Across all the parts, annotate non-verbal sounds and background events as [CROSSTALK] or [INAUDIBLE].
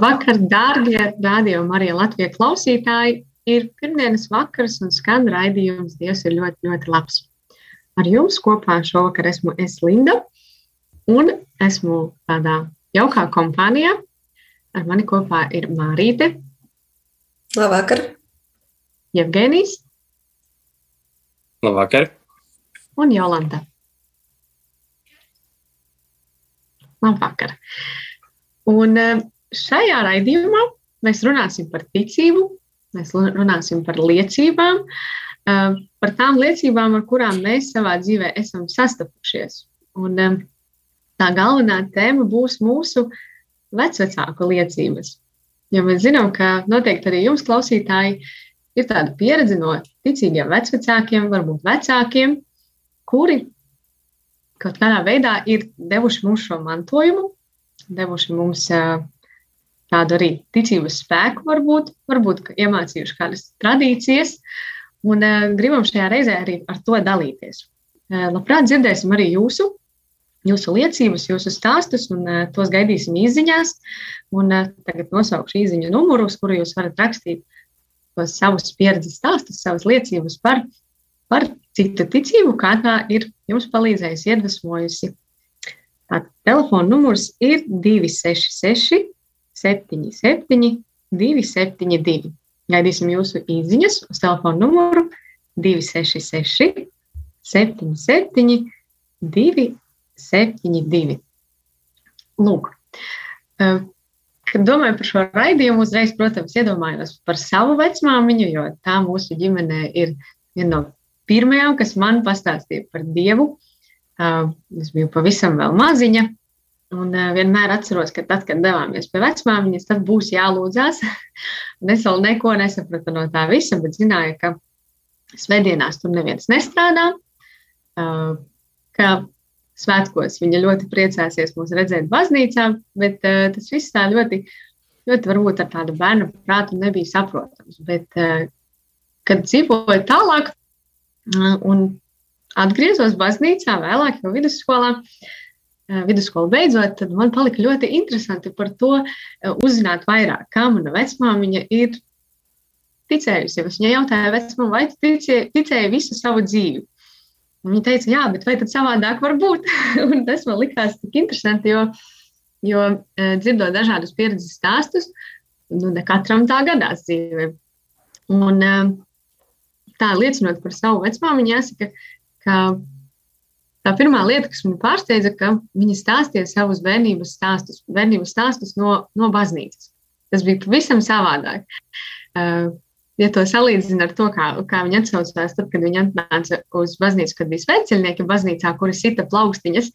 Labvakar, dārgie rādījumi, arī Latvijas klausītāji. Ir pirmdienas vakars un skan raidījums Dievs ir ļoti, ļoti labs. Ar jums kopā šovakar esmu es Linda un esmu tādā jaukā kompānijā. Ar mani kopā ir Mārīte, Labvakar! Jevgenijs Labvakar! un Jolanta. Labvakar! Un eh, šajā raidījumā mēs runāsim par ticību, mēs runāsim par liecībām, eh, par tām liecībām, ar kurām mēs savā dzīvē esam sastapušies. Un eh, tā galvenā tēma būs mūsu vecvecāku liecības. Jo mēs zinām, ka noteikti arī jums, klausītāji, ir tāda pieredze no ticīgiem vecvecākiem, varbūt vecākiem, kuri kaut kādā veidā ir devuši mums šo mantojumu, devuši mums ā, tādu arī ticības spēku, varbūt, varbūt iemācījuši kādas tradīcijas, un ā, gribam šajā reizē arī ar to dalīties. Ā, Labprāt dzirdēsim arī jūsu, jūsu liecības, jūsu stāstus, un ā, tos gaidīsim izziņās. Un ā, tagad nosaukšu īziņu numuru, uz kuru jūs varat rakstīt tos savus pieredzes stāstus, savas liecības par, par citu ticību, kā tā ir jums palīdzējusi, iedvesmojusi. Tātad telefona numurs ir 266, 77, 272. Gaidīsim jūsu īsiņas uz telefona numuru 266, 77, 272. Lūk, eh, kad domāju par šo raidījumu, uzreiz, protams, iedomājos par savu vecmāmiņu, jo tā mūsu ģimenē ir viena no pirmajām, kas man pastāstīja par Dievu. Uh, Es biju pavisam vēl maziņa. Un vienmēr atceros, ka tad, kad devāmies pie vecmāmiņas, tad būs jālūdzās. [LAUGHS] Es vēl neko nesapratu no tā visa, bet zināju, ka svētdienās tur neviens nestrādā. Ka svētkos viņa ļoti priecāsies mūs redzēt baznīcā, bet tas viss tā ļoti, ļoti varbūt ar tādu bērnu prātu nebija saprotams. Bet, kad dzīvoju tālāk un atgriezos baznīcā, vēlāk jau vidusskolā, uh, vidusskolu beidzot, tad man palika ļoti interesanti par to uh, uzzināt vairāk, kā mana vecmāmiņa ir ticējusi. Es viņai jautāju, vecmāmiņa, vai tu ticēji, ticēji visu savu dzīvi? Un Viņa teica, jā, bet vai tad savādāk var būt? [LAUGHS] Un tas man likās tik interesanti, jo, jo eh, dzirdot dažādus pieredzes stāstus, nu, ne katram tā gadās dzīvē. Un eh, tā liecinot par savu vecmāmiņu, jāsaka, ka tā pirmā lieta, kas man pārsteidza, ka viņa stāstīja savus bērnības stāstus, bērnības stāstus no, no baznīcas. Tas bija pavisam savādāk. Uh, ja to salīdzina ar to, kā, kā viņi atsaucās, tad, kad viņi atnāca uz baznīcu, kad bija sveceļnieki baznīcā, kuri sita plaukstiņas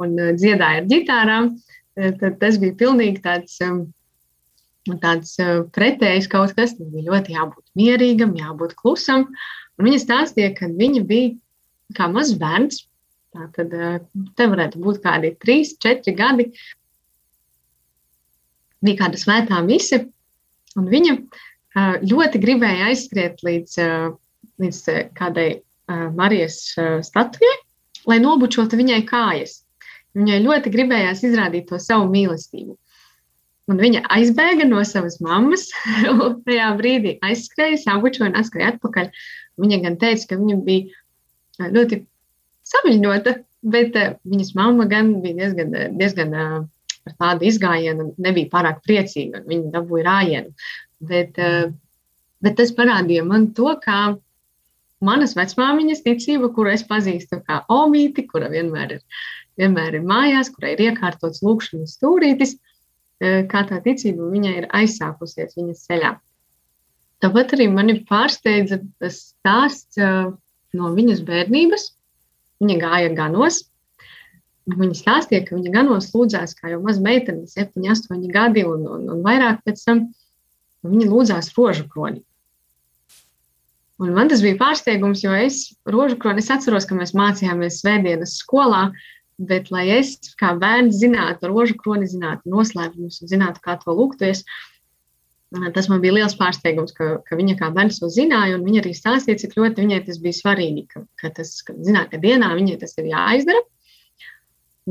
un uh, dziedāja ar ģitārām, tad tas bija pilnīgi tāds, um, tāds uh, pretējs kaut kas. Tad bija ļoti jābūt mierīgam, jābūt klusam. Un viņa stāstīja, ka viņa bija kā mazs bērns. Tad te varētu būt kādi trīs, četri gadi. Bija kāda svētā mise, un viņa uh, ļoti gribēja aizskriet līdz, uh, līdz kādai Marijas statujai, lai nobučotu viņai kājas. Viņai ļoti gribējās izrādīt to savu mīlestību. Un viņa aizbēga no savas mammas, [LAUGHS] un tajā brīdī aizskrēja, sabučoja un atskrēja atpakaļ. Viņa gan teica, ka viņa bija ļoti saviņota, bet uh, viņas mamma gan bija diezgan, uh, diezgan par tādu izgājienu, nebija pārāk priecīga. Viņa dabūja rājienu. Bet, bet tas parādīja man to, kā manas vecmāmiņas ticība, kuru es pazīstu kā omīti, kura vienmēr ir, vienmēr ir mājās, kurai ir iekārtots lūkšanas stūrītis, kā tā ticība viņai ir aizsākusies viņas ceļā. Tāpat arī mani pārsteidza tas stāsts no viņas bērnības. Viņa gāja ganos. Viņa stāstīja, ka viņa ganos lūdzās, kā jau maza meitene, 7, 8 gadi un, un, un vairāk pēc tam. Viņa lūdzās rožu kroni. Un man tas bija pārsteigums, jo es rožu kroni, es atceros, ka mēs mācījāmies svētdienas skolā, bet lai es kā bērns zinātu rožu kroni, zinātu noslēpumus un zinātu, kā to lūgties, Tas man bija liels pārsteigums, ka, ka viņa kā bērns to zināja, viņa arī stāstīja, cik ļoti viņai tas bija svarīgi, ka, ka tas, ka, zināt, ka dienā viņai tas ir jāizdara.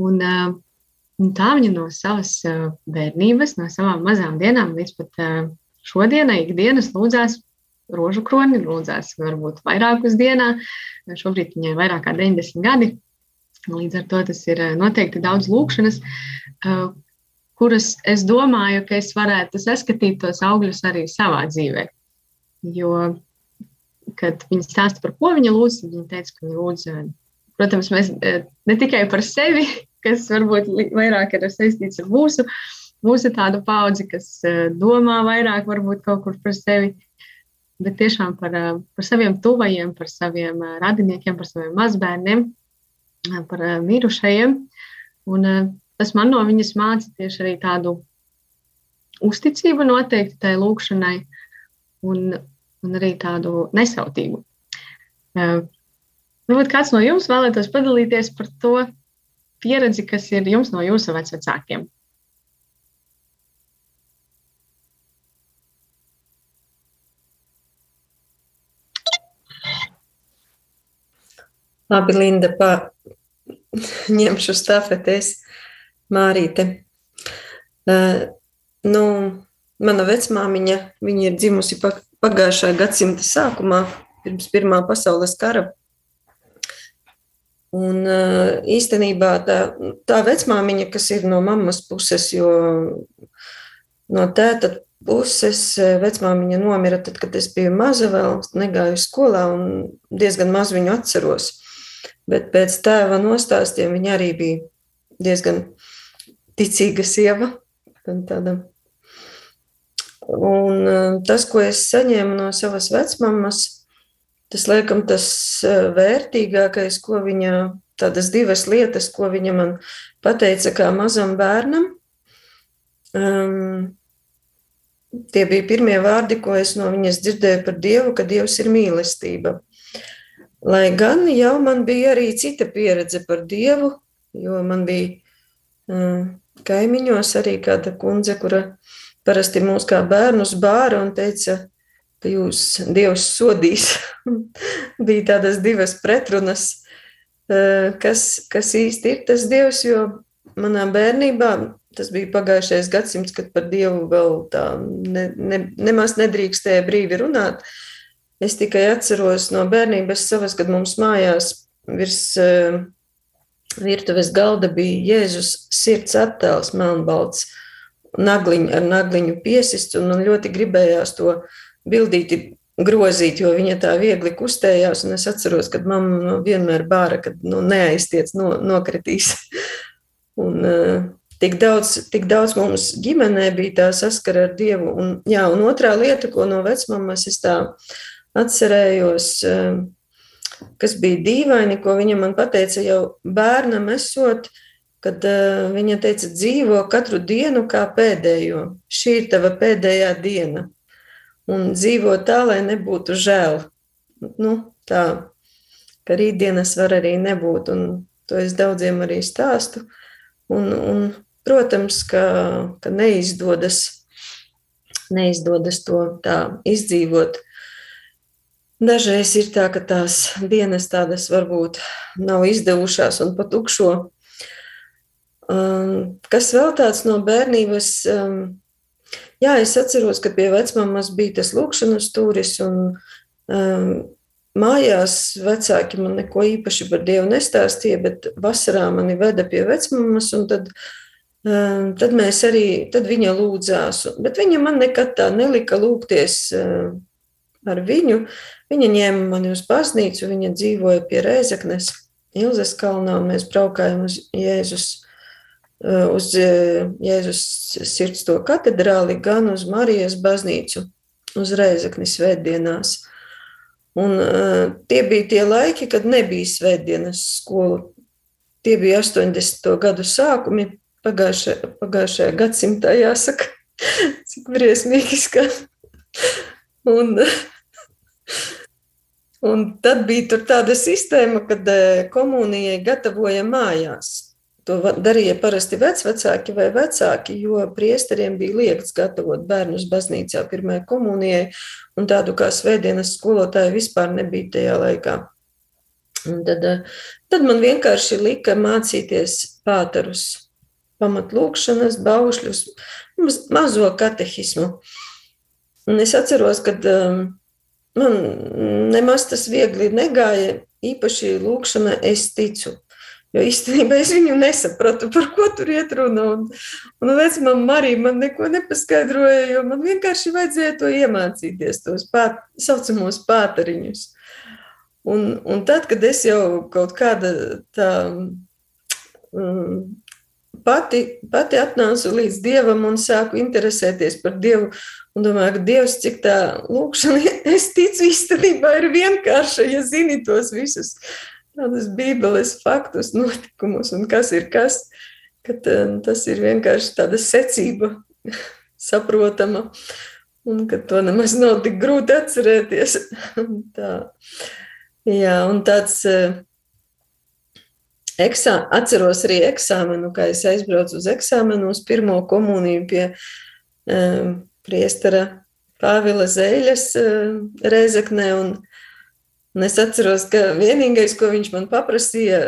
Un, un tā viņa no savas bērnības, no savām mazām dienām līdz pat šodienai, ikdienas lūdzās rožu kroni, lūdzās varbūt vairākus dienā. Šobrīd viņai ir vairāk kā 90 gadi. Līdz ar to tas ir noteikti daudz lūkšanas, kuras es domāju, ka es varētu saskatīt tos augļus arī savā dzīvē. Jo, kad viņi stāsta par ko viņa lūdz, viņa teica, ka viņa lūdz, protams, mēs ne tikai par sevi, [LAUGHS] kas varbūt vairāk ir saistīts ar mūsu, mūsu tādu paudzi, kas domā vairāk varbūt kaut kur par sevi, bet tiešām par, par saviem tuvajiem, par saviem radiniekiem, par saviem mazbērniem, par mirušajiem. Un tas man no viņas māca tieši arī tādu uzticību noteikti tai lūkšanai un, un arī tādu nesautību. Varbūt kāds no jums vēlētos padalīties par to pieredzi, kas ir jums no jūsu vecākiem. Labi, Linda, pa... ņemšu stafetes. Mārīte. Uh, nu, mana vecmāmiņa, viņa ir dzimusi pagājušā gadsimta sākumā, pirms Pirmā pasaules kara. Un īstenībā tā, tā vecmāmiņa, kas ir no mammas puses, jo no tēta puses vecmāmiņa nomira tad, kad es biju maza vēl, negāju skolā un diezgan maz viņu atceros. Bet pēc tēva nostāstiem viņa arī bija diezgan ticīga sieva. Tāda. Un eh, tas, ko es saņēmu no savas vecmāmas, tas laikam tas eh, vērtīgākais, ko viņa, tādas divas lietas, ko viņa man pateica kā mazam bērnam. Um, tie bija pirmie vārdi, ko es no viņas dzirdēju par Dievu, ka Dievs ir mīlestība. Lai gan jau man bija arī cita pieredze par Dievu, jo man bija kaimiņos arī kāda kundze, kura parasti mūs kā bērnus bāra un teica, ka jūs Dievs sodīs. [LAUGHS] Bija tādas divas pretrunas, eh, kas, kas īsti ir tas Dievs, jo manā bērnībā tas bija pagājušais gadsimts, kad par Dievu vēl tā ne, ne, nemaz nedrīkstēja brīvi runāt. Es tikai atceros no bērnības savas, kad mums mājās virs uh, virtuves galda bija Jēzus sirds attēls, melnbalts, nagliņu, ar nagliņu piesists, un man ļoti gribējās to bildīti grozīt, jo viņa tā viegli kustējās, un es atceros, kad mamma nu, vienmēr bāra, kad nu, neaiztiec, no, nokritīs. [LAUGHS] un, uh, Tik daudz, tik daudz mums ģimenē bija tā saskara ar Dievu. Un, jā, un otrā lieta, ko no vecmāmas es tā atcerējos, uh, kas bija dīvaini, ko viņa man teica jau bērnam, esot, kad uh, viņa teica, dzīvo katru dienu kā pēdējo. Šī ir tava pēdējā diena. Un dzīvo tā, lai nebūtu žēl. Nu, tā, ka rītdienas var arī nebūt, un to es daudziem arī stāstu. Un, un, protams, ka, ka neizdodas, neizdodas to tā izdzīvot Dažreiz ir tā, ka tās dienas tādas varbūt nav izdevušās un pat tukšo. Um, kas vēl tāds no bērnības? Um, jā, es atceros, ka pie vecmāmas bija tas lūkšanas stūris un um, mājās vecāki man neko īpaši par Dievu nestāstīja, bet vasarā mani veda pie vecmāmas un tad Tad mēs arī, tad viņa lūdzās, bet viņa man nekad tā nelika lūgties ar viņu. Viņa ņēma mani uz baznīcu, viņa dzīvoja pie Rēzeknes, Ilzes kalnā, mēs braukājām uz Jēzus, uz Jēzus sirds to katedrāli, gan uz Marijas baznīcu. uz Reizekni svētdienās. Un, uh, tie bija tie laiki, kad nebija svētdienas skola. Tie bija 80. gadu sākumi, pagājušajā, pagājušajā gadsimtā, jāsaka, [LAUGHS] cik briesmīgi skan. Un, un tad bija tāda sistēma, kad komunijai gatavoja mājās. To darīja parasti vecāki vai vecāki, jo priesteriem bija liekts gatavot bērnus baznīcā pirmajai komunijai, un tādu kā svētdienas skolotāju vispār nebija tajā laikā. Un tad, tad man vienkārši lika mācīties pāterus, pamatlūkšanas, baušļus, mazo katehismu. Un es atceros, ka um, man nemaz tas viegli negāja, īpaši lūkšana es ticu. Jo īstenībā es viņu nesapratu, par ko tur iet runa. Un, un vecmāmiņa arī man neko nepaskaidroja, jo man vienkārši vajadzēja to iemācīties, tos tā saucamos pātariņus. Un, un tad, kad es jau kaut kāda tā um, pati, pati atnācu līdz dievam un sāku interesēties par dievu, un domāju, ka dievs, cik tā lūkšana, [LAUGHS] es ticu īstenībā ir vienkārša, ja zini tos visus tādus bībeles faktus, notikumus un kas ir kas, ka tas ir vienkārši tāda secība [LAUGHS] saprotama un ka to nemaz nav tik grūti atcerēties. [LAUGHS] Tā. Jā, un tāds eh, eksā, atceros arī eksāmenu, kā es aizbraucu uz eksāmenu uz pirmo komuniju pie um, priestara Pāvila Zēļas uh, Rezeknē, un Un es atceros, ka vienīgais, ko viņš man paprasīja,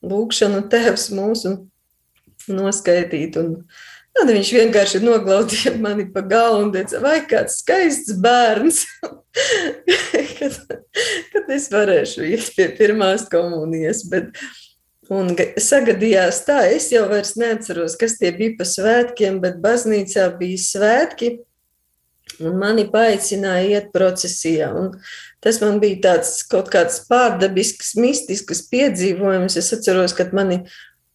lūkšanu tēvs mūsu noskaitīt. Un tad viņš vienkārši noglaudīja mani pa galvu un teica, vai kāds skaists bērns, [LAUGHS] kad, kad es varēšu iet pie pirmās komunijas. Bet, Un sagadījās tā, es jau vairs neatceros, kas tie bija pa svētkiem, bet baznīcā bija svētki, un mani paaicināja iet procesijā. Un Tas man bija tāds kaut kāds pārdabisks, mistisks piedzīvojums. Es atceros, kad mani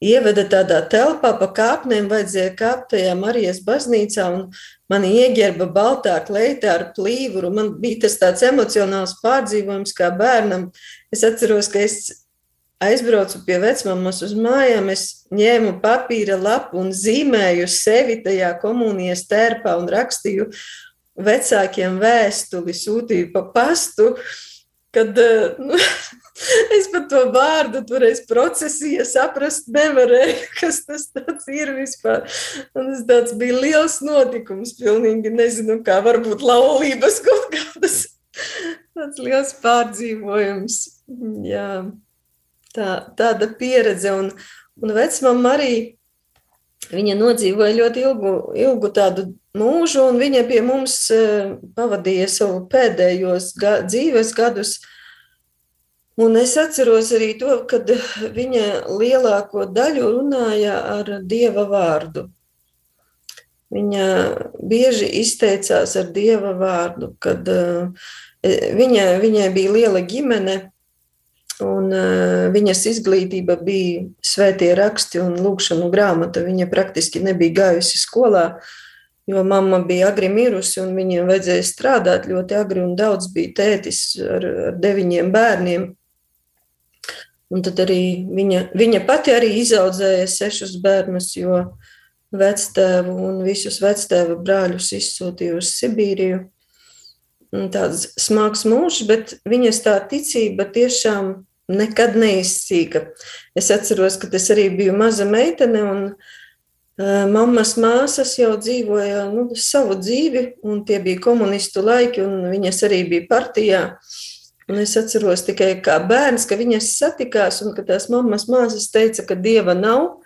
ieveda tādā telpā pa kāpnēm, vajadzēja kāpt tajā Marijas baznīcā, un mani ieģērba baltā kleitā ar plīvuru. Man bija tas tāds emocionāls pārdzīvojums kā bērnam. Es atceros, ka es aizbraucu pie vecmāmas uz mājām, es ņēmu papīra lapu un zīmēju sevi tajā komunijas tērpā un rakstīju vecākiem vēstuli sūtīju pa pastu, kad eh, nu, [LAUGHS] es pat to vārdu toreiz procesīju, saprast nevarēju, [LAUGHS] kas tas ir vispār. Un tas tāds bija liels notikums, pilnīgi nezinu, kā varbūt laulības [LAUGHS] kaut kādas. Tāds liels pārdzīvojums. Jā, tā, tāda pieredze. Un, un vecmam arī viņa nodzīvoja ļoti ilgu, ilgu tādu mūžu, un viņa pie mums e, pavadīja savu pēdējos ga, dzīves gadus. Un es atceros arī to, kad viņa lielāko daļu runāja ar dieva vārdu. Viņa bieži izteicās ar dieva vārdu, kad uh, viņa, viņai bija liela ģimene, Un, uh, viņas izglītība bija svētie raksti un lūkšanu grāmata. Viņa praktiski nebija gājusi skolā, jo mamma bija agri mirusi un viņiem vajadzēja strādāt ļoti agri. Daudz bija tētis ar, ar deviņiem bērniem. Un tad arī viņa, viņa pati arī izaudzēja sešus bērnus, jo vectēvu un visus vectēva brāļus izsūtīja uz Sibīriju. Tāds smags mūžs, bet viņas tā ticība tiešām nekad neizsīka. Es atceros, ka es arī biju maza meitene, un uh, mammas māsas jau dzīvoja nu, savu dzīvi, un tie bija komunistu laiki, un viņas arī bija partijā. Un es atceros tikai kā bērns, ka viņas satikās, un ka tās mammas māsas teica, ka dieva nav,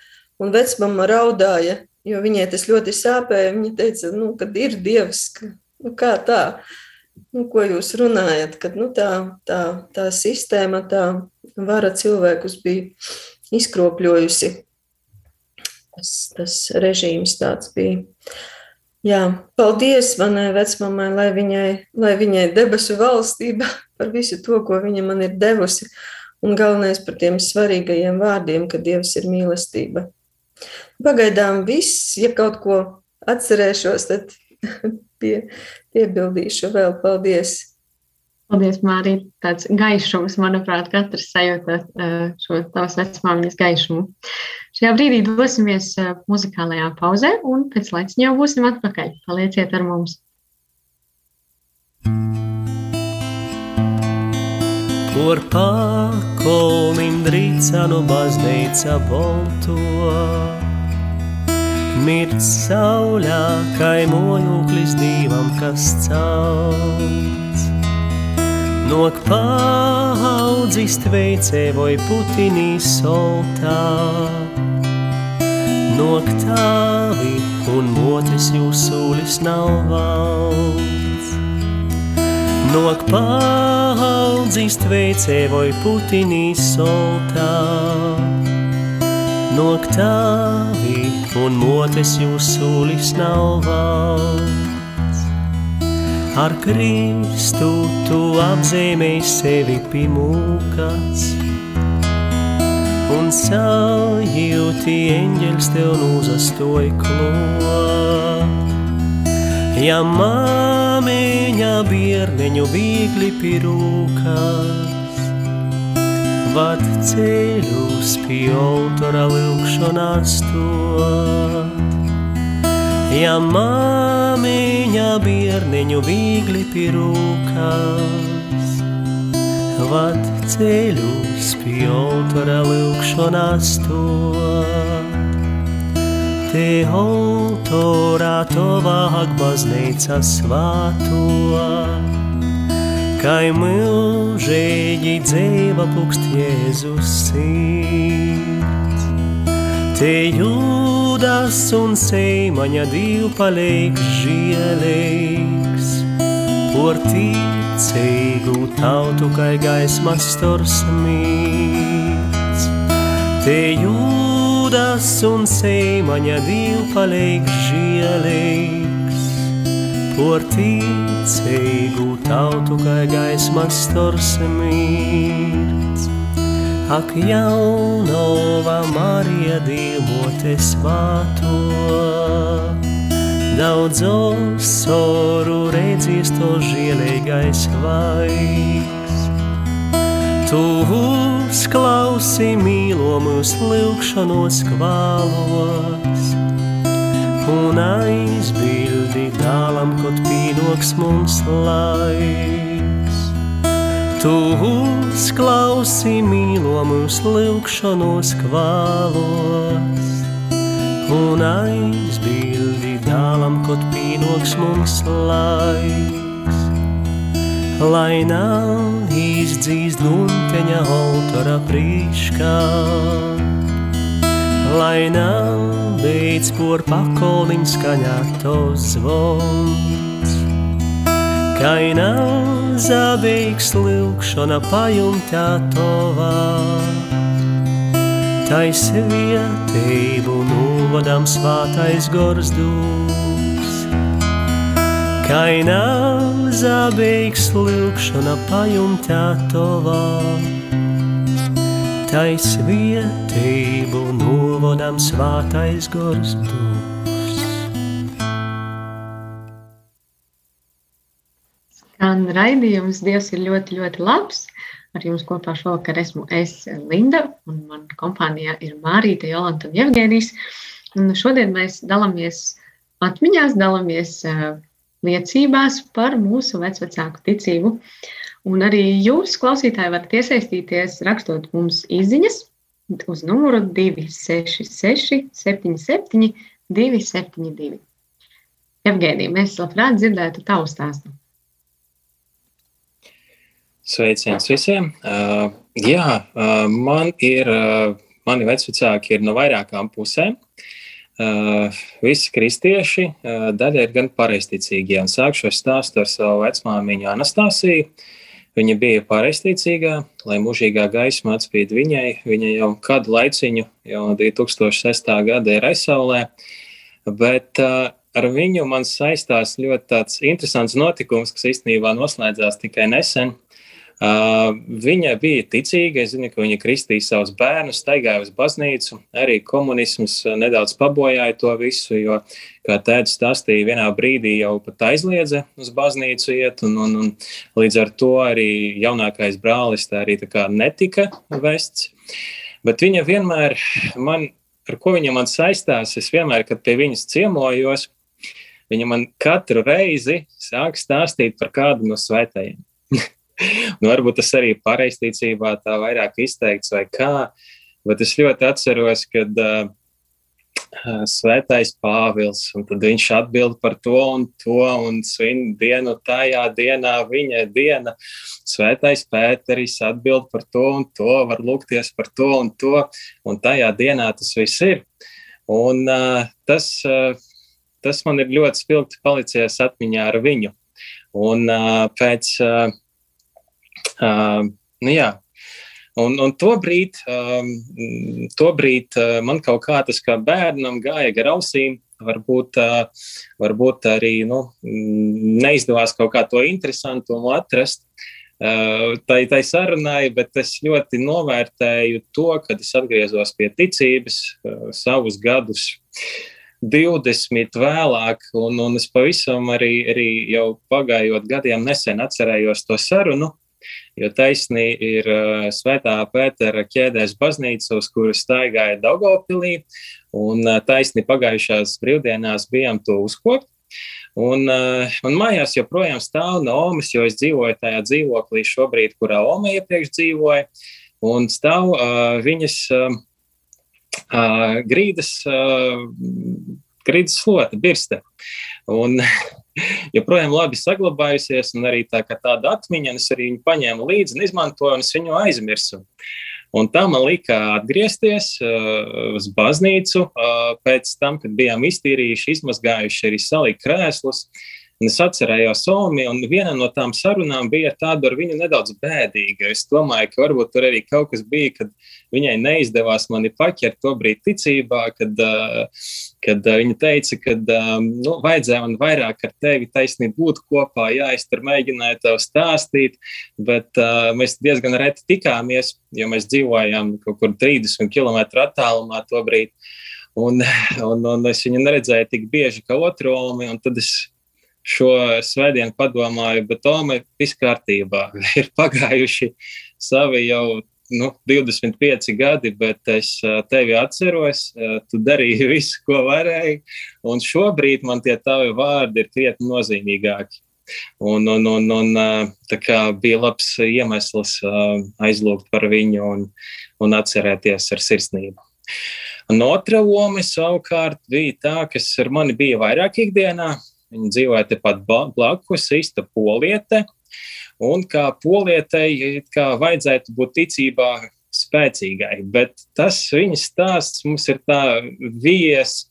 un vecmama raudāja, jo viņai tas ļoti sāpēja. Viņa teica, nu, ka ir dievs, ka, nu, kā tā nu, ko jūs runājat, kad nu, tā, tā, tā sistēma, tā vara cilvēkus bija izkropļojusi. Tas, tas režīms tāds bija. Jā, paldies manai vecmāmai, lai viņai, lai viņai debesu valstība [LAUGHS] par visu to, ko viņa man ir devusi, un galvenais par tiem svarīgajiem vārdiem, ka Dievs ir mīlestība. Pagaidām viss, ja kaut ko atcerēšos, tad [LAUGHS] pie, piebildīšu vēl. Paldies! Paldies, Mārija. Tāds gaišums, manuprāt, katrs sajūta uh, šo tavas vecmāmiņas gaišumu. Šajā brīdī dosimies uh, muzikālajā pauzē, un pēc laiciņa jau būsim atpakaļ. Palieciet ar mums! Kur pakolnim drīca no baznīca bolto. Mirt saulē, kaimojūklis divam, kas celts. Nok paudzis tveicē vai putinī soltā. Nok tavi un motis jūsulis nav valsts. Nok paudzis tveicē vai putinī soltā. Nok tavi un motis jūsulis nav valsts. Ar Kristu tu apzīmēji sevi pimūkas, un sajūti eņģeļs tev nūzastoja klot. Ja māmiņa bierneņu viegli pirūkas, vad ceļus pie autora lūkšanās stot. Ja māmiņa bierneņu viegli pirūkas, vad ceļus pie autora lūkšanās stot. Te autorā tovāk baznīca svāto, kai mūžīgi dzīva plūkst Jēzus sirds. Te jūdas un seimaņa div paliek žielīgs, por ticīgu tautu, kai gaismas stors mīts. Te jūdas un seimaņa div paliek žielīgs, por ticīgu tautu, kai gaismas stors mīts. Ak, jaunova Marija diemote svāto, daudzos soru redzīs to žielīgais vaigs. Tu uzklausi mīlo mūsu lūkšanos kvalos, un aizbildi dālam, kaut pīnoks mums laiks. Tu uzklausi mīlo mūsu lūkšanos kvalos, un aizbildi dālam, kaut pīnoks mums laiks. Lai nav izdzīst gunteņa autora prīškā, lai nav beidz por pakolnim skaņātos zvons, kai nav zabīgs lūkšana pajumtā tovā. Tais vietību novadam svātais gors dūs. Kai nav zabīgs lūkšana pajumtā tovā. Tais vietību novadam svātais gors dūs. Skan raidījums Dievs ir ļoti, ļoti labs. Ar jums kopā šovakar esmu es, Linda, un man kompānijā ir Mārīte, Jolanta un Jevgēnijas. Un šodien mēs dalāmies atmiņās, dalāmies uh, liecībās par mūsu vecvecāku ticību. Un arī jūs, klausītāji, varat iesaistīties, rakstot mums izziņas uz numuru 266, 77, 272. Evgēnija, mēs labprāt dzirdētu tavu stāstu. Sveiciens visiem! Uh, jā, uh, man ir, uh, mani vecvecāki ir no vairākām pusēm. Uh, visi kristieši, uh, daļa ir gan pareizticīgie. Sākšu ar stāstu ar savu vecmāmiņu Anastasiju. Viņa bija pareizticīgā, lai mūžīgā gaisma atspīd viņai. Viņa jau kādu laiciņu, jau no 2006. gada ir aizsaulē. Bet uh, ar viņu man saistās ļoti tāds interesants notikums, kas īstenībā noslēdzās tikai nesen. Uh, viņa bija ticīga. Es zinu, ka viņa kristīja savus bērnus, staigāja uz baznīcu. Arī komunisms nedaudz pabojāja to visu, jo, kā tēvs stāstīja, vienā brīdī jau pat aizliedza uz baznīcu iet, un, un, un līdz ar to arī jaunākais brālis tā arī tā kā netika vests. Bet viņa vienmēr man, ar ko viņa man saistās, es vienmēr, kad pie viņas ciemojos, viņa man katru reizi sāk stāstīt par kādu no svētajiem. Nu, varbūt tas arī pareizticībā tā vairāk izteikts vai kā, bet es ļoti atceros, kad uh, Svētais Pāvils, un tad viņš atbild par to un to, un svin dienu tajā dienā, viņa diena. Svētais Pēteris atbild par to un to, var lūgties par to un to, un tajā dienā tas viss ir. Un uh, tas, uh, tas man ir ļoti spilgti palicies atmiņā ar viņu. Un uh, pēc uh, Uh, nu, jā. Un, un to brīdi, um, to brīd, uh, man kaut kā tas kā bērnam gāja gar ausīm. Varbūt, uh, varbūt arī nu, neizdevās kaut kā to interesantu atrast. Uh, tai, tai sarunai, bet es ļoti novērtēju to, kad es atgriezos pie ticības uh, savus gadus 20 vēlāk, un, un es pavisam arī, arī jau pagājot gadiem nesen atcerējos to sarunu. Jo taisnī ir uh, Svētā Pētera ķēdēs baznīca, uz kuras staigāja Daugopilī, un uh, taisni pagājušās brīvdienās bijām to uzkopt. Un, uh, un mājās joprojām stāv Naomis, jo es dzīvoju tajā dzīvoklī šobrīd, kurā Oma iepriekš dzīvoja, un stāv uh, viņas uh, uh, grīdas, uh, grīdas slota, birste. Un, [LAUGHS] joprojām labi saglabājusies, un arī tā, tāda atmiņa, es arī viņu paņēmu līdzi un izmantoju, un es viņu aizmirsu. Un tā man lika atgriezties uh, uz baznīcu uh, pēc tam, kad bijām iztīrījuši, izmazgājuši arī salikt krēslus. Un es atcerējos Somiju, un viena no tām sarunām bija tāda ar viņu nedaudz bēdīga. Es domāju, ka varbūt tur arī kaut kas bija, kad viņai neizdevās mani paķert to brīdi ticībā, kad uh, kad uh, viņa teica, ka um, nu, vajadzēja man vairāk ar tevi taisnība būt kopā. Jā, es tur mēģināju tev stāstīt, bet mēs diezgan reti tikāmies, jo mēs dzīvojām kaut kur 30 km attālumā to brīdi. Un, [LAUGHS] un, un es viņu neredzēju tik bieži kā otru omi, un tad es šo svētdienu padomāju, bet Toma ir viss kārtībā. [LAUGHS] Ir pagājuši savi jau nu, 25 gadi, bet es tevi atceros. Tu darīji [LAUGHS] visu, ko varēji. Un šobrīd man tie tavi vārdi ir krietni nozīmīgāki. Un, un, un, un kā bija labs iemesls aizlūgt par viņu un, un atcerēties ar sirsnību. Un otra loma savukārt bija tā, kas ar mani bija vairāk ikdienā. Viņa dzīvoja tepat blakus, īsta poliete. Un kā polietei, kā vajadzētu būt ticībā spēcīgai, bet tas viņas stāsts mums ir tā vies.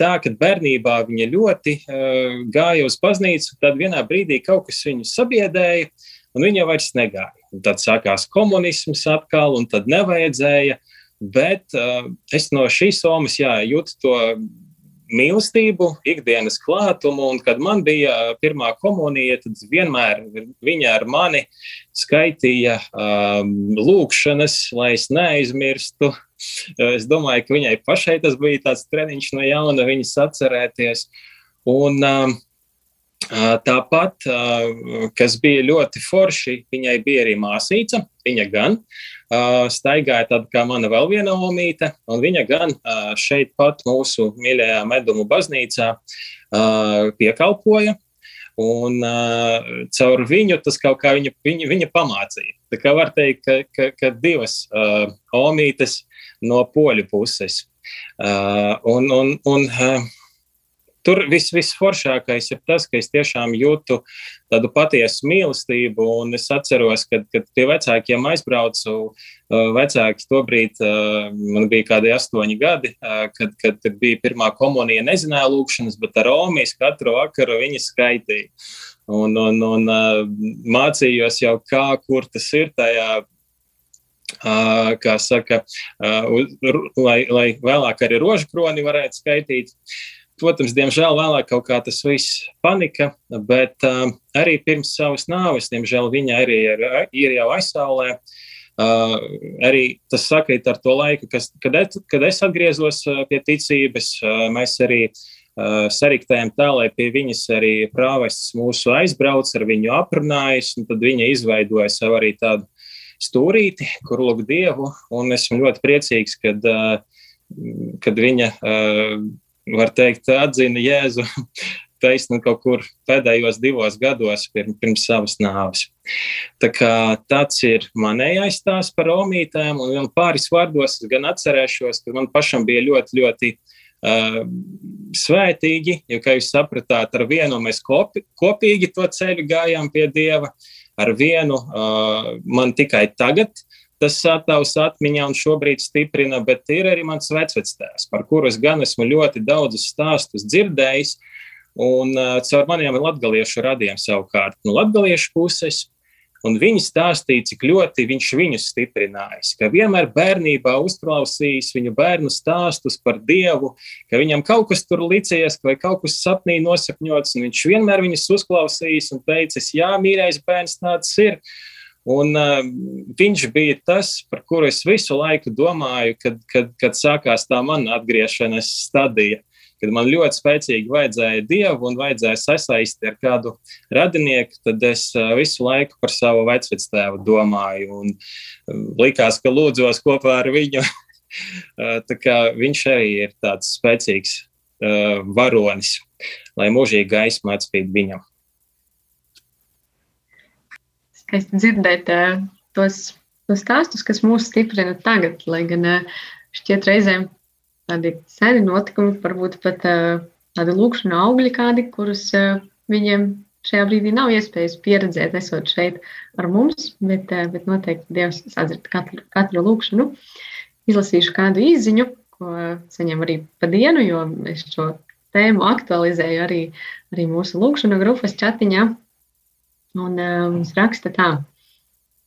Tā, kad bērnībā viņa ļoti uh, gāja uz baznīcu, tad vienā brīdī kaut kas viņu sabiedēja, un viņa vairs negāja. Un tad sākās komunisms atkal, un tad nevajadzēja. Bet uh, es no šīs somas jā, jūtu to mīlestību, ikdienas klātumu. Un, kad man bija pirmā komunija, tad vienmēr viņa ar mani skaitīja um, lūkšanas, lai es neaizmirstu. Es domāju, ka viņai pašai tas bija tāds treniņš no jauna, viņas atcerēties. Un, um, Tāpat, kas bija ļoti forši, viņai bija arī māsīca. Viņa gan staigāja tāda kā mana vēl viena omīte, un viņa gan šeit pat mūsu mīļajā medumu baznīcā piekalpoja. Un uh, caur viņu tas kaut kā viņa, viņa, viņa pamācīja. Tā kā var teikt, ka, ka, ka divas uh, omītes no poļu puses. Uh, un, un, un, uh, tur viss, visforšākais ir tas, ka es tiešām jūtu tādu patiesu mīlestību. Un es atceros, kad, kad pie vecākiem aizbraucu, uh, vecāki tobrīd uh, man bija kādi astoņi gadi, uh, kad, kad bija pirmā komunija, nezināja lūkšanas, bet ar Romijas katru vakaru viņi skaitīja. Un, un, un mācījos jau, kā, kur tas ir tajā kā saka, lai, lai vēlāk arī rožu kroni varētu skaitīt. Protams, diemžēl vēlāk kaut kā tas viss panika, bet uh, arī pirms savas nāves, diemžēl viņa arī ir, ir jau aizsaulē. Uh, arī tas sakrīt ar to laiku, kas, kad, es, kad es atgriezos pie ticības. Uh, mēs arī uh, sariktējām tā, lai pie viņas arī prāvests mūsu aizbrauc, ar viņu aprunājas, un tad viņa izveidoja savu arī tādu stūrīti, kur lūk Dievu, un esmu ļoti priecīgs, kad, kad viņa var teikt, atzina Jēzu [LAUGHS] taisnu kaut kur pēdējos divos gados pirms, savas nāves. Tā kā tāds ir manējais stāsts par omītēm, un pāris vārdos es gan atcerēšos, ka man pašam bija ļoti, ļoti uh, svētīgi, jo, kā jūs sapratāt, ar vienu mēs kopi, kopīgi to ceļu gājām pie Dieva, ar vienu uh, man tikai tagad tas attēls atmiņā un šobrīd stiprina, bet ir arī mans vecvectēvs, par kuru es gan esmu ļoti daudzus stāstus dzirdējis, un uh, caur maniem latgaliešu radiem savukārt no latgaliešu puses. Un viņi stāstīja, cik ļoti viņš viņus stiprinājis, ka vienmēr bērnībā uzklausījis viņu bērnu stāstus par Dievu, ka viņam kaut kas tur licies, vai kaut kas sapnī nosapņots, un viņš vienmēr viņus uzklausījis un teicis, jā, mīļais bērns, tāds ir. Un, uh, viņš bija tas, par kuru es visu laiku domāju, kad, kad, kad sākās tā mana atgriešanās stadija. Kad man ļoti spēcīgi vajadzēja dievu un vajadzēja sasaistīties ar kādu radinieku, tad es uh, visu laiku par savu vecvectēvu domāju. Un, uh, likās, ka lūdzos kopā ar viņu. [LAUGHS] viņš arī ir tāds spēcīgs uh, varonis, lai mūžīgi gaisma atspīd viņam skaisti dzirdēt tos, tos stāstus, kas mūs stiprina tagad, lai gan šķiet reizēm tādi seni notikumi, varbūt pat tādi lūkšana augļi kādi, kurus viņiem šajā brīdī nav iespējas pieredzēt, esot šeit ar mums, bet, bet noteikti Dievs sadzird katru, katru lūkšanu. Izlasīšu kādu īziņu, ko saņem arī pa dienu, jo es šo tēmu aktualizēju arī, arī mūsu lūkšana grupas chatiņā. Un uh, viņš raksta tā,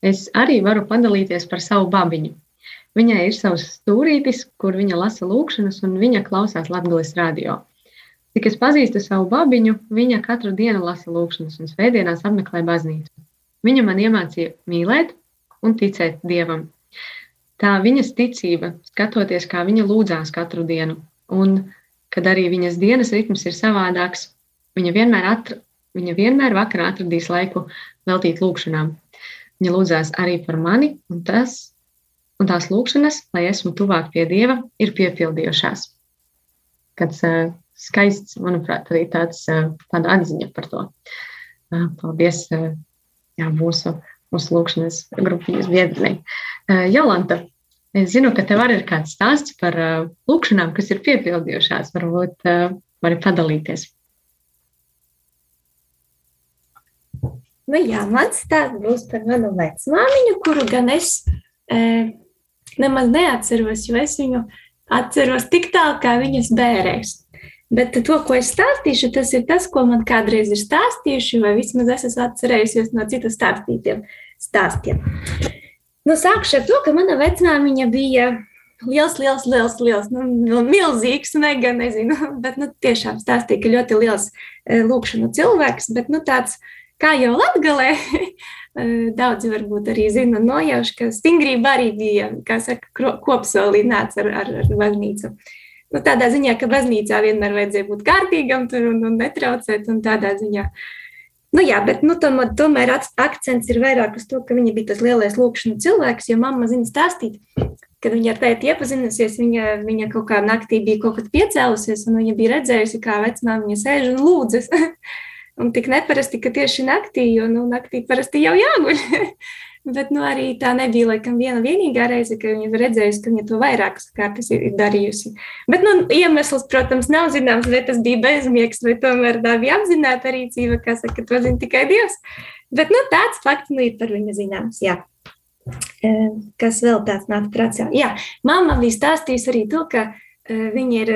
es arī varu padalīties par savu babiņu. Viņai ir savs stūrītis, kur viņa lasa lūkšanas, un viņa klausās Latvijas radio. Cik es pazīstu savu babiņu, viņa katru dienu lasa lūkšanas un svētdienās apmeklē baznīcu. Viņa man iemācīja mīlēt un ticēt Dievam. Tā viņas ticība, skatoties, kā viņa lūdzās katru dienu, un kad arī viņas dienas ritms ir savādāks, viņa vienmēr atra, Viņa vienmēr vakarā atradīs laiku veltīt lūgšanām. Viņa lūdzās arī par mani, un, tas, un tās lūgšanas, lai esmu tuvāk pie Dieva, ir piepildījušās. Kāds uh, skaists, manuprāt, arī tāds, uh, tāda atziņa par to. Uh, paldies uh, jā, mūsu, mūsu lūgšanas grupiņas biedriem. Uh, Jolanta, es zinu, ka tev arī ir kāds stāsts par uh, lūgšanām, kas ir piepildījušās. Varbūt uh, vari padalīties. Nu, jā, mans stāsts būs par manu vecmāmiņu, kuru gan es e, nemaz neatceros, jo es viņu atceros tik tālu kā viņas bērēs. Bet to, ko es stāstīšu, tas ir tas, ko man kādreiz ir stāstījuši, vai vismaz es esmu atcerējusies no citu stāstītiem stāstiem. Nu, sākšu ar to, ka mana vecmāmiņa bija liels, liels, liels, liels nu, milzīgs, ne, gan nezinu, [LAUGHS] bet nu, tiešām stāstīja, ka ļoti liels e, lūkšanu cilvēks, bet nu, tāds kā jau Latgalē, [LAUGHS] daudzi varbūt arī zina nojauš, ka stingrība arī bija, kā saka, kopsolīnāts ar, ar, ar baznīcu. Nu, tādā ziņā, ka baznīcā vienmēr vajadzēja būt kārtīgam tur un, un netraucēt, un tādā ziņā. Nu, jā, bet nu, tomēr, tomēr akcents ir vairāk uz to, ka viņa bija tas lielais lūkšana cilvēks, jo mamma zina stāstīt, kad viņa ar tēti iepazinusies, viņa, viņa kaut kā naktī bija kaut kad piecēlusies, un viņa bija redzējusi, kā vecmāmiņa sēž un lūdzas. [LAUGHS] Un tik neparasti, ka tieši naktī, jo nu, naktī parasti jau jāguļ. [LAUGHS] Bet nu, arī tā nebija laikam viena vienīgā reize, kad viņa redzējusi, ka viņa to vairākas kārtas ir, darījusi. Bet nu, iemesls, protams, nav zināms, vai tas bija bezmiegs, vai tomēr tā bija apzināta rīcība, kas saka, ka to zina tikai Dievs. Bet nu, tāds fakts nu, ir par viņu zināms. Jā. Kas vēl tāds nāca prātā? Jā, mamma bija stāstījusi arī to, ka Viņa ir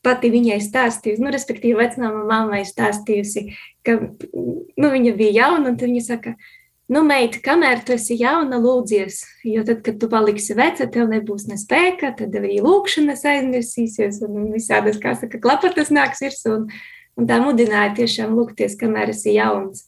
pati viņai stāstījusi, nu, respektīvi, vecmāma mammai stāstījusi, ka nu, viņa bija jauna, un viņa saka, nu, meita, kamēr tu esi jauna, lūdzies, jo tad, kad tu paliksi veca, tev nebūs ne spēka, tad arī lūkšanas aizmirsīsies, un visādas, kā saka, klapatas nāks virsū, un, un tā mudināja tiešām lūgties, kamēr esi jauns.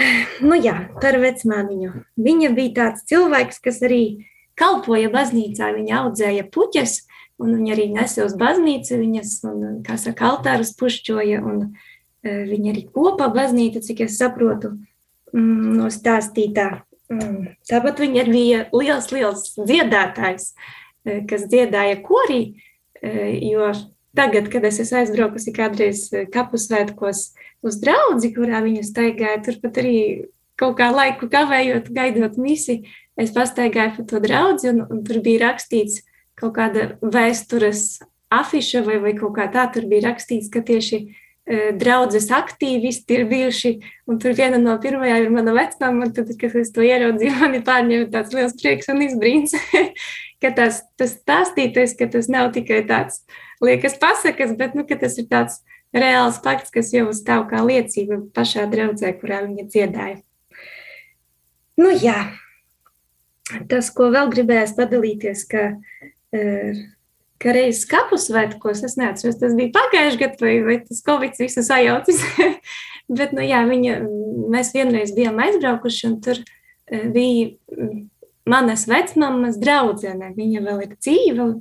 [SIGHS] Nu jā, par vecmāmiņu. Viņa bija tāds cilvēks, kas arī kalpoja baznīcā, viņa audzēja puķes, un viņa arī nesa uz baznīcu viņas, un, kā saka, altārus pušķoja, un uh, viņa arī kopā baznīca, cik es saprotu, mm, no stāstītā. Mm. Tāpat viņa arī bija liels, liels dziedātājs, uh, kas dziedāja korī, uh, jo tagad, kad es esmu aizbraukusi kādreiz kapu svētkos uz draudzi, kurā viņa staigāja, turpat arī kaut kā laiku kavējot, gaidot misi, es pastaigāju pa to draudzi, un, un tur bija rakstīts kaut kāda vēstures afiša vai, vai kaut kā tā, tur bija rakstīts, ka tieši e, draudzes aktīvisti ir bijuši, un tur viena no pirmajām ir mana vecmāma, tad, kad es to ieraudzīju, mani pārņēma tāds liels prieks un izbrīns, [LAUGHS] ka tas, tas stāstītais, ka tas nav tikai tāds liekas pasakas, bet, nu, tas ir tāds reāls fakts, kas jau stāv kā liecība pašā draudzē, kurā viņa dziedāja. Nu, jā, tas, ko vēl gribējās padalīties, ka, eh, ka reizes kapu svētkos, es neatceros, tas bija pagājuši gadu vai, vai tas Covid visu sajaucis, [LAUGHS] bet, nu, jā, viņa, mēs vienreiz bijām aizbraukuši un tur eh, bija manas vecmammas draudzene, viņa vēl ir dzīva, un,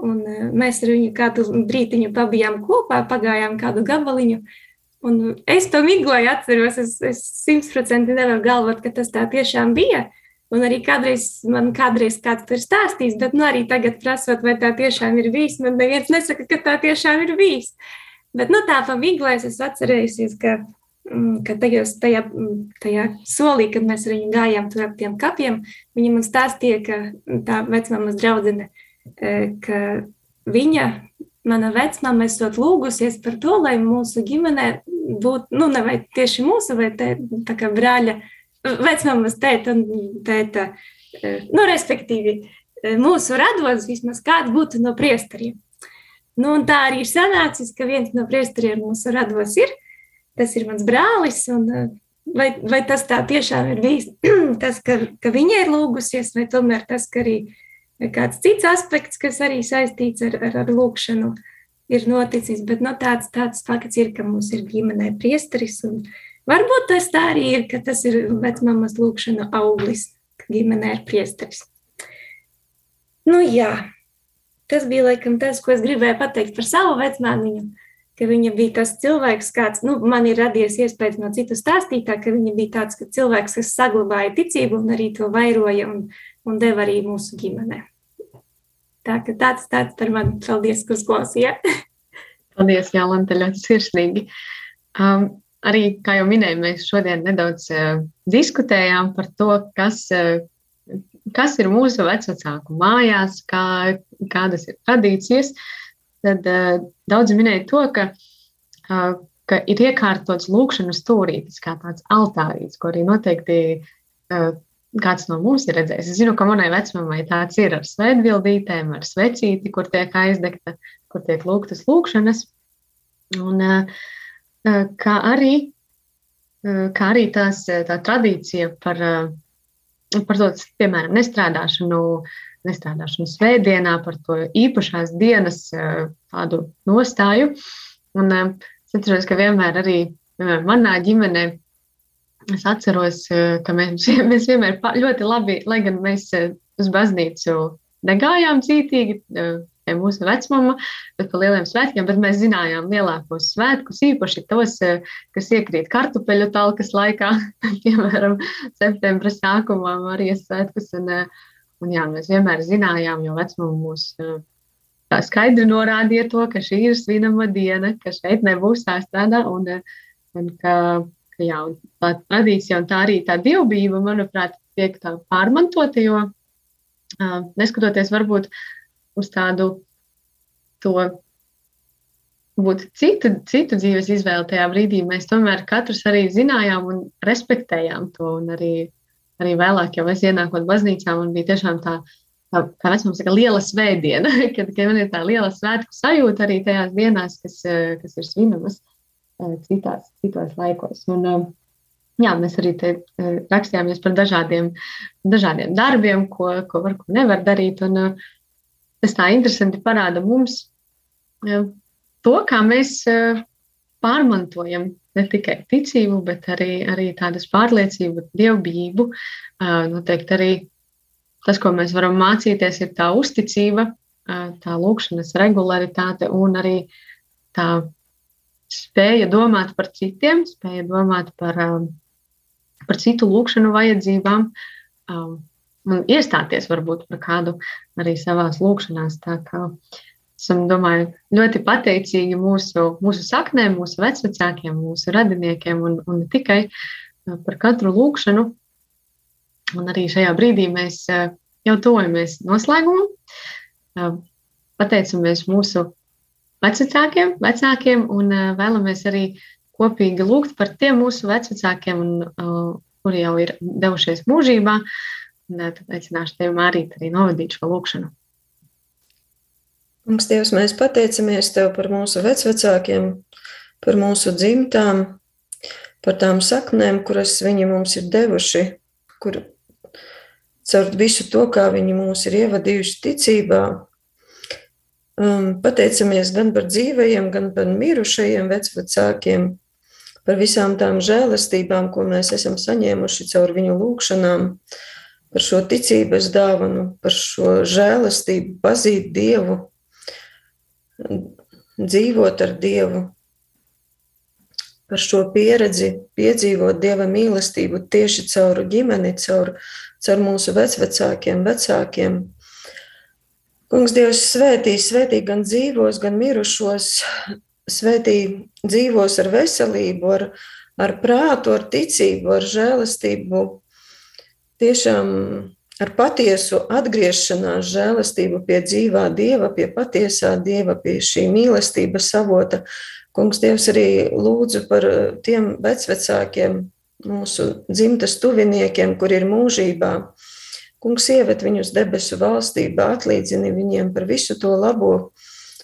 un eh, mēs ar viņu kādu brītiņu pabijām kopā, pagājām kādu gabaliņu, Un es to miglēju, atceros, es simtprocentīgi nevaru galvot, ka tas tā tiešām bija. Un arī kādreiz man kādreiz kāds ir stāstījis, bet nu, arī tagad prasot, vai tā tiešām ir bijis, man neviens nesaka, ka tā tiešām ir bijis. Bet nu, tā pamiglēs es atcerējusies, ka, mm, ka tajos, tajā, mm, tajā solī, kad mēs ar viņu gājām tur ap tiem kapiem, viņa man stāstīja, ka tā vecmāmas draudzene, e, ka viņa mana vecmāma esot lūgusies par to, lai mūsu ģimenē būtu, nu, ne vai tieši mūsu, vai te, tā kā brāļa, vecmāmas tēta un tēta, eh, nu, respektīvi, eh, mūsu rados vismaz kāds būtu no priesteriem. Nu, un tā arī ir sanācis, ka viens no priesteriem mūsu rados ir, tas ir mans brālis, un eh, vai, vai tas tā tiešām ir bijis, [CLEARS THROAT] tas, ka, ka viņa ir lūgusies, vai tomēr tas, ka arī kāds cits aspekts, kas arī saistīts ar, ar, ar lūkšanu, ir noticis. Bet no nu, tāds, tāds fakts ir, ka mums ir ģimenē priesteris. Varbūt tas tā arī ir, ka tas ir vecmāmas lūkšana auglis, ka ģimenē ir priesteris. Nu, jā, tas bija laikam tas, ko es gribēju pateikt par savu vecmāmiņu. Ka viņa bija tas cilvēks, kāds nu, man ir radies iespējas no citu stāstītā, ka viņa bija tāds cilvēks, kas saglabāja ticību un arī to vairoja un, un deva arī mūsu ģimenei. Tā ka tāds, tāds par mani. Paldies, ka uzklausījāt. Paldies, Jālanta, ļoti sirsnīgi. Um, arī, kā jau minēju, mēs šodien nedaudz uh, diskutējām par to, kas, uh, kas ir mūsu vecāku mājās, kā, kādas ir tradīcijas. Tad uh, daudzi minēja to, ka, uh, ka ir iekārtots lūkšanas stūrītis, kā tāds altārīts, ko arī noteikti uh, kāds no mums ir redzējis. Es zinu, ka manai vecmāmai tāds ir ar svētbildītēm, ar svecīti, kur tiek aizdegta, kur tiek lūgtas lūkšanas. Un, kā arī, kā arī tās, tā tradīcija par, par to, piemēram, nestrādāšanu, nestrādāšanu svētdienā, par to īpašās dienas tādu nostāju. Un es atceros, ka vienmēr arī vienmēr manā ģimenē Es atceros, eh, ka mēs, [LAUGHS] mēs vienmēr ļoti labi, lai gan mēs eh, uz baznīcu negājām cītīgi, eh, pie mūsu vecmama, bet par lieliem svētkiem, bet mēs zinājām lielākos svētkus, īpaši tos, kas iekrīt kartupeļu talkas laikā, [LAUGHS] piemēram, septembra sākumā, Marijas svētkus. Un, un jā, mēs vienmēr zinājām, jo vecmama mūs tā skaidri norādīja to, ka šī ir svinama diena, ka šeit nebūs tā strādā un, un ka ka jā, tā tradīcija un tā arī tā dievbijība, manuprāt, tiek tā pārmantota, jo neskatoties varbūt uz tādu to būt citu, citu dzīves izvēli tajā brīdī, mēs tomēr katrs arī zinājām un respektējām to. Un arī, arī vēlāk, jau es ienākot baznīcā, man bija tiešām tā, tā kā vecums saka, liela svētdiena, [LAUGHS] kad, kad man ir tā liela svētku sajūta arī tajās dienās, kas, kas ir svinamas. Uh, citās, citos laikos. Un, jā, mēs arī te eh, rakstījāmies par dažādiem, dažādiem darbiem, ko, ko var, ko nevar darīt. Un, eh, tas tā interesanti parāda mums to, kā mēs pārmantojam ne tikai ticību, bet arī, arī tādas pārliecību, dievbijību. Noteikti arī tas, ko mēs varam mācīties, ir tā uzticība, tā lūkšanas regularitāte un arī tā spēja domāt par citiem, spēja domāt par, par citu lūkšanu vajadzībām un iestāties varbūt par kādu arī savās lūkšanās. Tā kā esam, domāju, ļoti pateicīgi mūsu, mūsu saknēm, mūsu vecvecākiem, mūsu radiniekiem un, un ne tikai par katru lūkšanu. Un arī šajā brīdī mēs jau tojamies noslēgumam. Pateicamies mūsu vecākiem, vecākiem un vēlamies arī kopīgi lūgt par tiem mūsu vecākiem, kuri jau ir devušies mūžībā. Tad aicināšu tevi, Mārīt, arī novadīt šo lūkšanu. Kungs, Dievs, mēs pateicamies Tev par mūsu vecvecākiem, par mūsu dzimtām, par tām saknēm, kuras viņi mums ir devuši, kur caur visu to, kā viņi mūs ir ievadījuši ticībā. Um, pateicamies gan par dzīvajiem, gan par mirušajiem vecvecākiem, par visām tām žēlastībām, ko mēs esam saņēmuši caur viņu lūgšanām, par šo ticības dāvanu, par šo žēlastību, pazīt Dievu, dzīvot ar Dievu, par šo pieredzi, piedzīvot Dieva mīlestību tieši caur ģimeni, caur, caur mūsu vecvecākiem, vecākiem. Kungs, Dievs, svētī, svētī gan dzīvos, gan mirušos, svētī dzīvos ar veselību, ar, ar prātu, ar ticību, ar žēlastību. Tiešām ar patiesu atgriešanās žēlastību pie dzīvā Dieva, pie patiesā Dieva, pie šī mīlestības avota. Kungs, Dievs, arī lūdzu par tiem vecvecākiem, mūsu dzimtas tuviniekiem, kur ir mūžībā. Kungs, ieved viņus debesu valstībā, atlīdzini viņiem par visu to labo,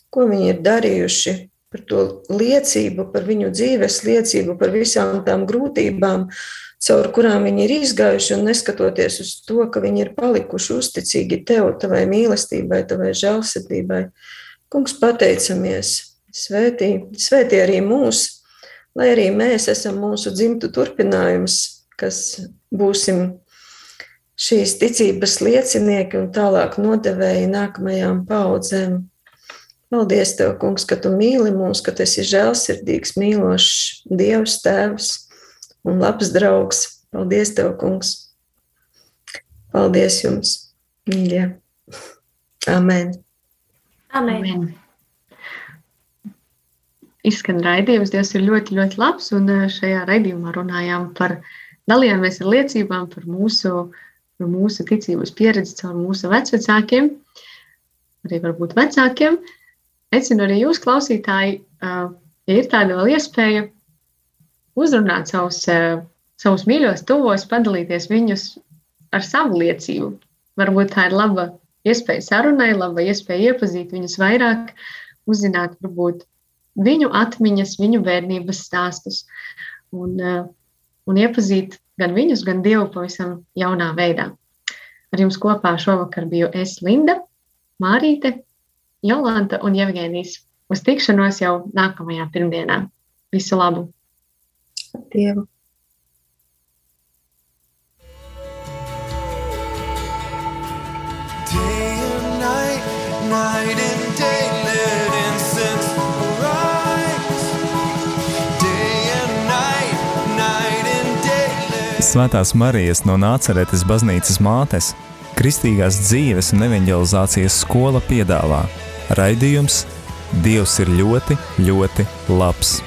ko viņi ir darījuši, par to liecību, par viņu dzīves liecību, par visām tām grūtībām, caur kurām viņi ir izgājuši, un neskatoties uz to, ka viņi ir palikuši uzticīgi tev, tavai mīlestībai, tavai žēlsirdībai. Kungs, pateicamies, svētī, svētī arī mūs, lai arī mēs esam mūsu dzimtu turpinājums, kas būsim šīs ticības liecinieki un tālāk nodevēji nākamajām paudzēm. Paldies, Tev, Kungs, ka Tu mīli mūs, ka Tu esi žēlsirdīgs, mīlošs Dievs, Tēvs un labs draugs. Paldies, Tev, Kungs! Paldies jums, mīļie! Amen! Amen. Amen. Izskan raidījums, Dievs ir ļoti, ļoti labs, un eh, šajā raidījumā runājām par, dalījāmies ar liecībām par mūsu, par mūsu ticības pieredzi caur mūsu vecvecākiem, arī varbūt vecākiem. Aicinu arī jūs, klausītāji, eh, ja ir tāda vēl iespēja, uzrunāt savus, eh, savus mīļos, tuvos, padalīties viņus ar savu liecību. Varbūt tā ir laba iespēja sarunai, laba iespēja iepazīt viņus vairāk, uzzināt varbūt viņu atmiņas, viņu bērnības stāstus un, eh, un iepazīt gan viņus, gan Dievu pavisam jaunā veidā. Ar jums kopā šovakar biju es Linda, Mārīte, Jolanta un Jevgēnijas. Uz tikšanos jau nākamajā pirmdienā. Visu labu! Dievu. Day and night, night and day, let incense arise. Day and night, night and day, let Svētās Marijas no Nāceretes baznīcas mātes Kristīgās dzīves un evanģelizācijas skola piedāvā raidījums Dievs ir ļoti, ļoti labs.